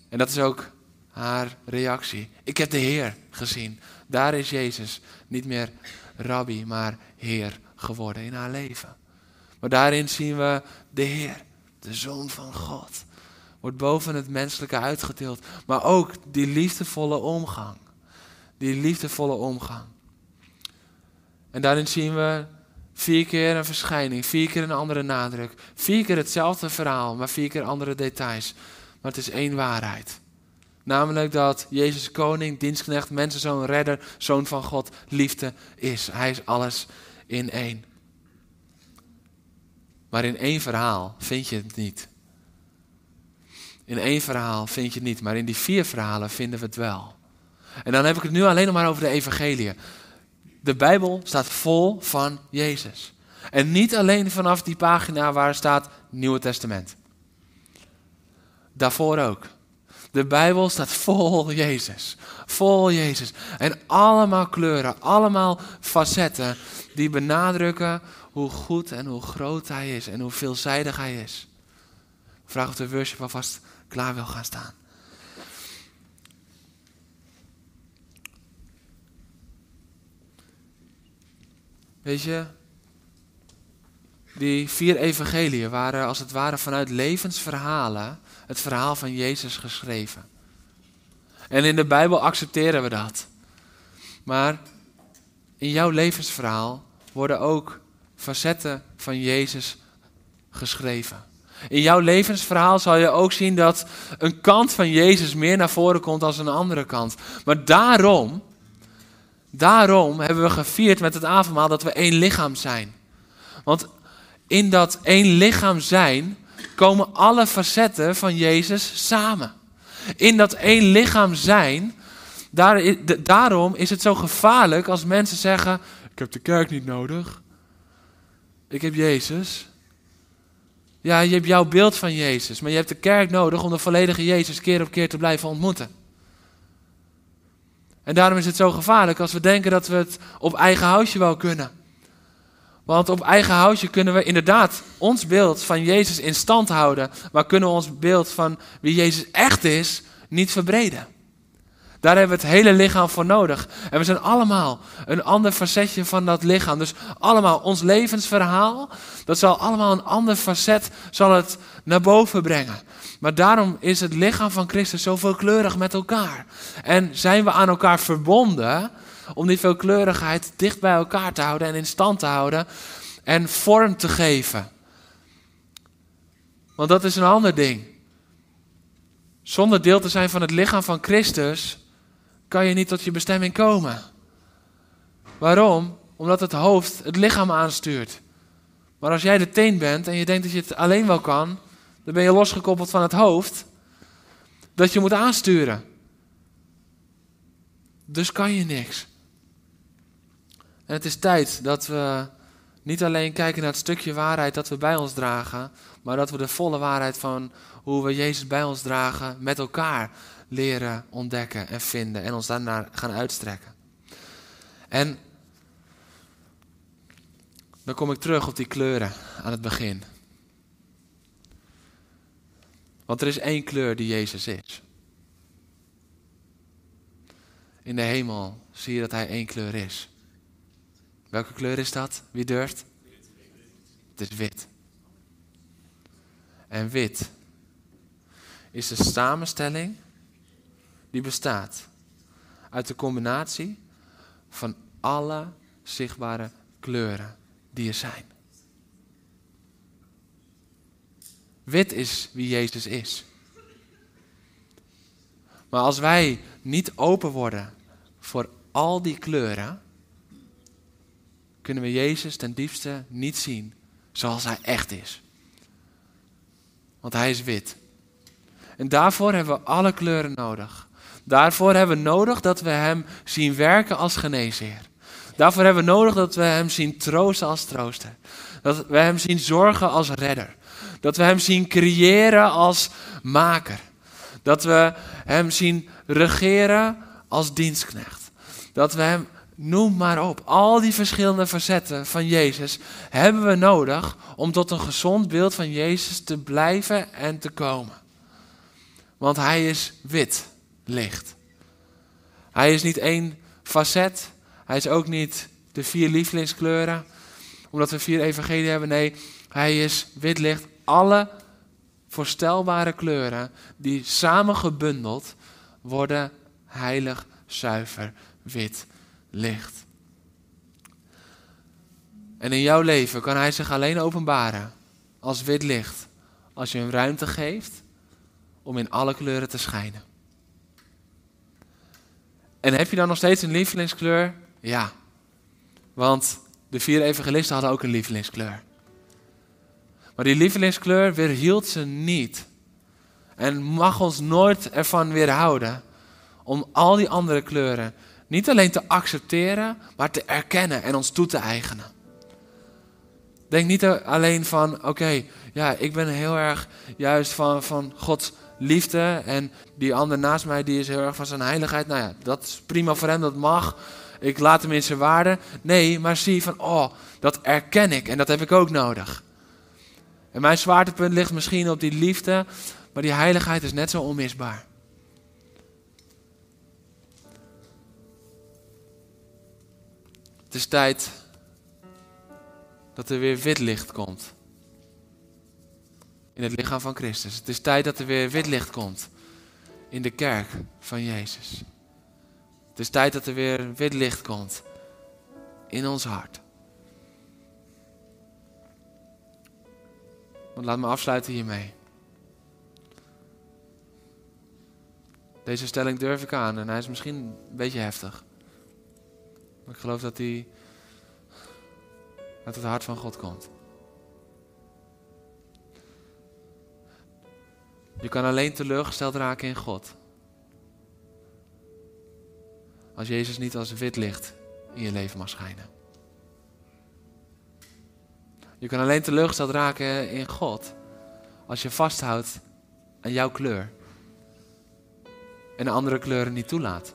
En dat is ook haar reactie. Ik heb de Heer gezien. Daar is Jezus niet meer rabbi, maar Heer geworden in haar leven. Maar daarin zien we de Heer, de Zoon van God wordt boven het menselijke uitgetild. Maar ook die liefdevolle omgang. Die liefdevolle omgang. En daarin zien we vier keer een verschijning, vier keer een andere nadruk. Vier keer hetzelfde verhaal, maar vier keer andere details. Maar het is één waarheid. Namelijk dat Jezus koning, dienstknecht, mensenzoon, redder, zoon van God, liefde is. Hij is alles in één. Maar in één verhaal vind je het niet. In één verhaal vind je het niet, maar in die vier verhalen vinden we het wel. En dan heb ik het nu alleen nog maar over de evangelie. De Bijbel staat vol van Jezus. En niet alleen vanaf die pagina waar staat Nieuwe Testament. Daarvoor ook. De Bijbel staat vol Jezus. Vol Jezus. En allemaal kleuren, allemaal facetten die benadrukken hoe goed en hoe groot Hij is en hoe veelzijdig Hij is. Vraag of de worship alvast klaar wil gaan staan. Weet je, die vier evangeliën waren als het ware vanuit levensverhalen het verhaal van Jezus geschreven. En in de Bijbel accepteren we dat. Maar in jouw levensverhaal worden ook facetten van Jezus geschreven. In jouw levensverhaal zal je ook zien dat een kant van Jezus meer naar voren komt dan een andere kant. Maar daarom, daarom hebben we gevierd met het avondmaal dat we één lichaam zijn. Want in dat één lichaam zijn komen alle facetten van Jezus samen. In dat één lichaam zijn, daar, daarom is het zo gevaarlijk als mensen zeggen: Ik heb de kerk niet nodig. Ik heb Jezus. Ja, je hebt jouw beeld van Jezus, maar je hebt de kerk nodig om de volledige Jezus keer op keer te blijven ontmoeten. En daarom is het zo gevaarlijk als we denken dat we het op eigen houtje wel kunnen. Want op eigen houtje kunnen we inderdaad ons beeld van Jezus in stand houden, maar kunnen we ons beeld van wie Jezus echt is niet verbreden. Daar hebben we het hele lichaam voor nodig. En we zijn allemaal een ander facetje van dat lichaam. Dus allemaal ons levensverhaal, dat zal allemaal een ander facet zal het naar boven brengen. Maar daarom is het lichaam van Christus zo veelkleurig met elkaar. En zijn we aan elkaar verbonden om die veelkleurigheid dicht bij elkaar te houden en in stand te houden en vorm te geven. Want dat is een ander ding. Zonder deel te zijn van het lichaam van Christus kan je niet tot je bestemming komen. Waarom? Omdat het hoofd het lichaam aanstuurt. Maar als jij de teen bent en je denkt dat je het alleen wel kan, dan ben je losgekoppeld van het hoofd dat je moet aansturen. Dus kan je niks. En het is tijd dat we niet alleen kijken naar het stukje waarheid dat we bij ons dragen, maar dat we de volle waarheid van hoe we Jezus bij ons dragen met elkaar leren ontdekken en vinden en ons daarnaar gaan uitstrekken. En dan kom ik terug op die kleuren aan het begin. Want er is één kleur die Jezus is. In de hemel zie je dat hij één kleur is. Welke kleur is dat? Wie durft? Het is wit. En wit is de samenstelling die bestaat uit de combinatie van alle zichtbare kleuren die er zijn. Wit is wie Jezus is. Maar als wij niet open worden voor al die kleuren, kunnen we Jezus ten diepste niet zien zoals Hij echt is. Want Hij is wit. En daarvoor hebben we alle kleuren nodig. Daarvoor hebben we nodig dat we Hem zien werken als geneesheer. Daarvoor hebben we nodig dat we Hem zien troosten als trooster. Dat we Hem zien zorgen als redder. Dat we Hem zien creëren als maker. Dat we Hem zien regeren als dienstknecht. Dat we Hem Noem maar op. Al die verschillende facetten van Jezus hebben we nodig om tot een gezond beeld van Jezus te blijven en te komen. Want hij is wit licht. Hij is niet één facet. Hij is ook niet de vier lievelingskleuren. Omdat we vier evangelieën hebben. Nee, hij is wit licht. Alle voorstelbare kleuren die samen gebundeld worden heilig, zuiver, wit licht. En in jouw leven kan Hij zich alleen openbaren als wit licht, als je hem ruimte geeft om in alle kleuren te schijnen. En heb je dan nog steeds een lievelingskleur? Ja, want de vier evangelisten hadden ook een lievelingskleur. Maar die lievelingskleur weerhield ze niet. En mag ons nooit ervan weerhouden om al die andere kleuren niet alleen te accepteren, maar te erkennen en ons toe te eigenen. Denk niet alleen van, oké, ja, ik ben heel erg juist van, van Gods liefde. En die ander naast mij die is heel erg van zijn heiligheid. Nou ja, dat is prima voor hem, dat mag. Ik laat hem in zijn waarde. Nee, maar zie van, oh, dat erken ik en dat heb ik ook nodig. En mijn zwaartepunt ligt misschien op die liefde, maar die heiligheid is net zo onmisbaar. Het is tijd dat er weer wit licht komt. In het lichaam van Christus. Het is tijd dat er weer wit licht komt. In de kerk van Jezus. Het is tijd dat er weer wit licht komt. In ons hart. Laat me afsluiten hiermee. Deze stelling durf ik aan en hij is misschien een beetje heftig. Maar ik geloof dat hij uit het hart van God komt. Je kan alleen teleurgesteld raken in God. Als Jezus niet als wit licht in je leven mag schijnen. Je kan alleen teleurgesteld raken in God als je vasthoudt aan jouw kleur en andere kleuren niet toelaat.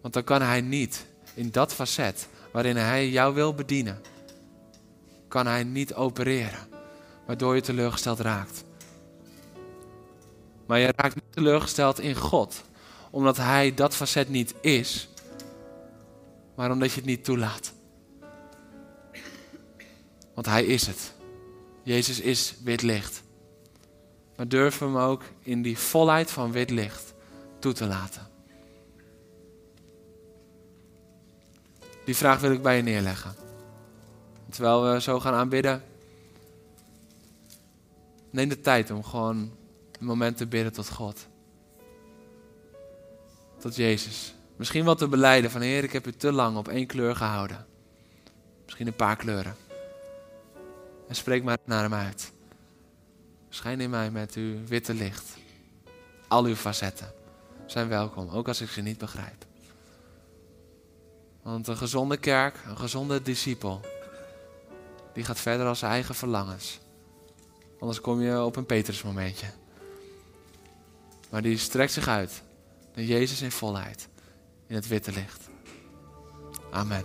Want dan kan Hij niet in dat facet waarin Hij jou wil bedienen, kan Hij niet opereren, waardoor je teleurgesteld raakt. Maar je raakt niet teleurgesteld in God, omdat Hij dat facet niet is, maar omdat je het niet toelaat. Want Hij is het. Jezus is wit licht. Maar we hem ook in die volheid van wit licht toe te laten. Die vraag wil ik bij je neerleggen. Terwijl we zo gaan aanbidden, neem de tijd om gewoon een moment te bidden tot God. Tot Jezus. Misschien wat te beleiden van Heer, ik heb u te lang op één kleur gehouden. Misschien een paar kleuren. En spreek maar naar hem uit. Schijn in mij met uw witte licht. Al uw facetten zijn welkom, ook als ik ze niet begrijp. Want een gezonde kerk, een gezonde discipel, die gaat verder als zijn eigen verlangens. Anders kom je op een Petrusmomentje. Maar die strekt zich uit naar Jezus in volheid, in het witte licht. Amen.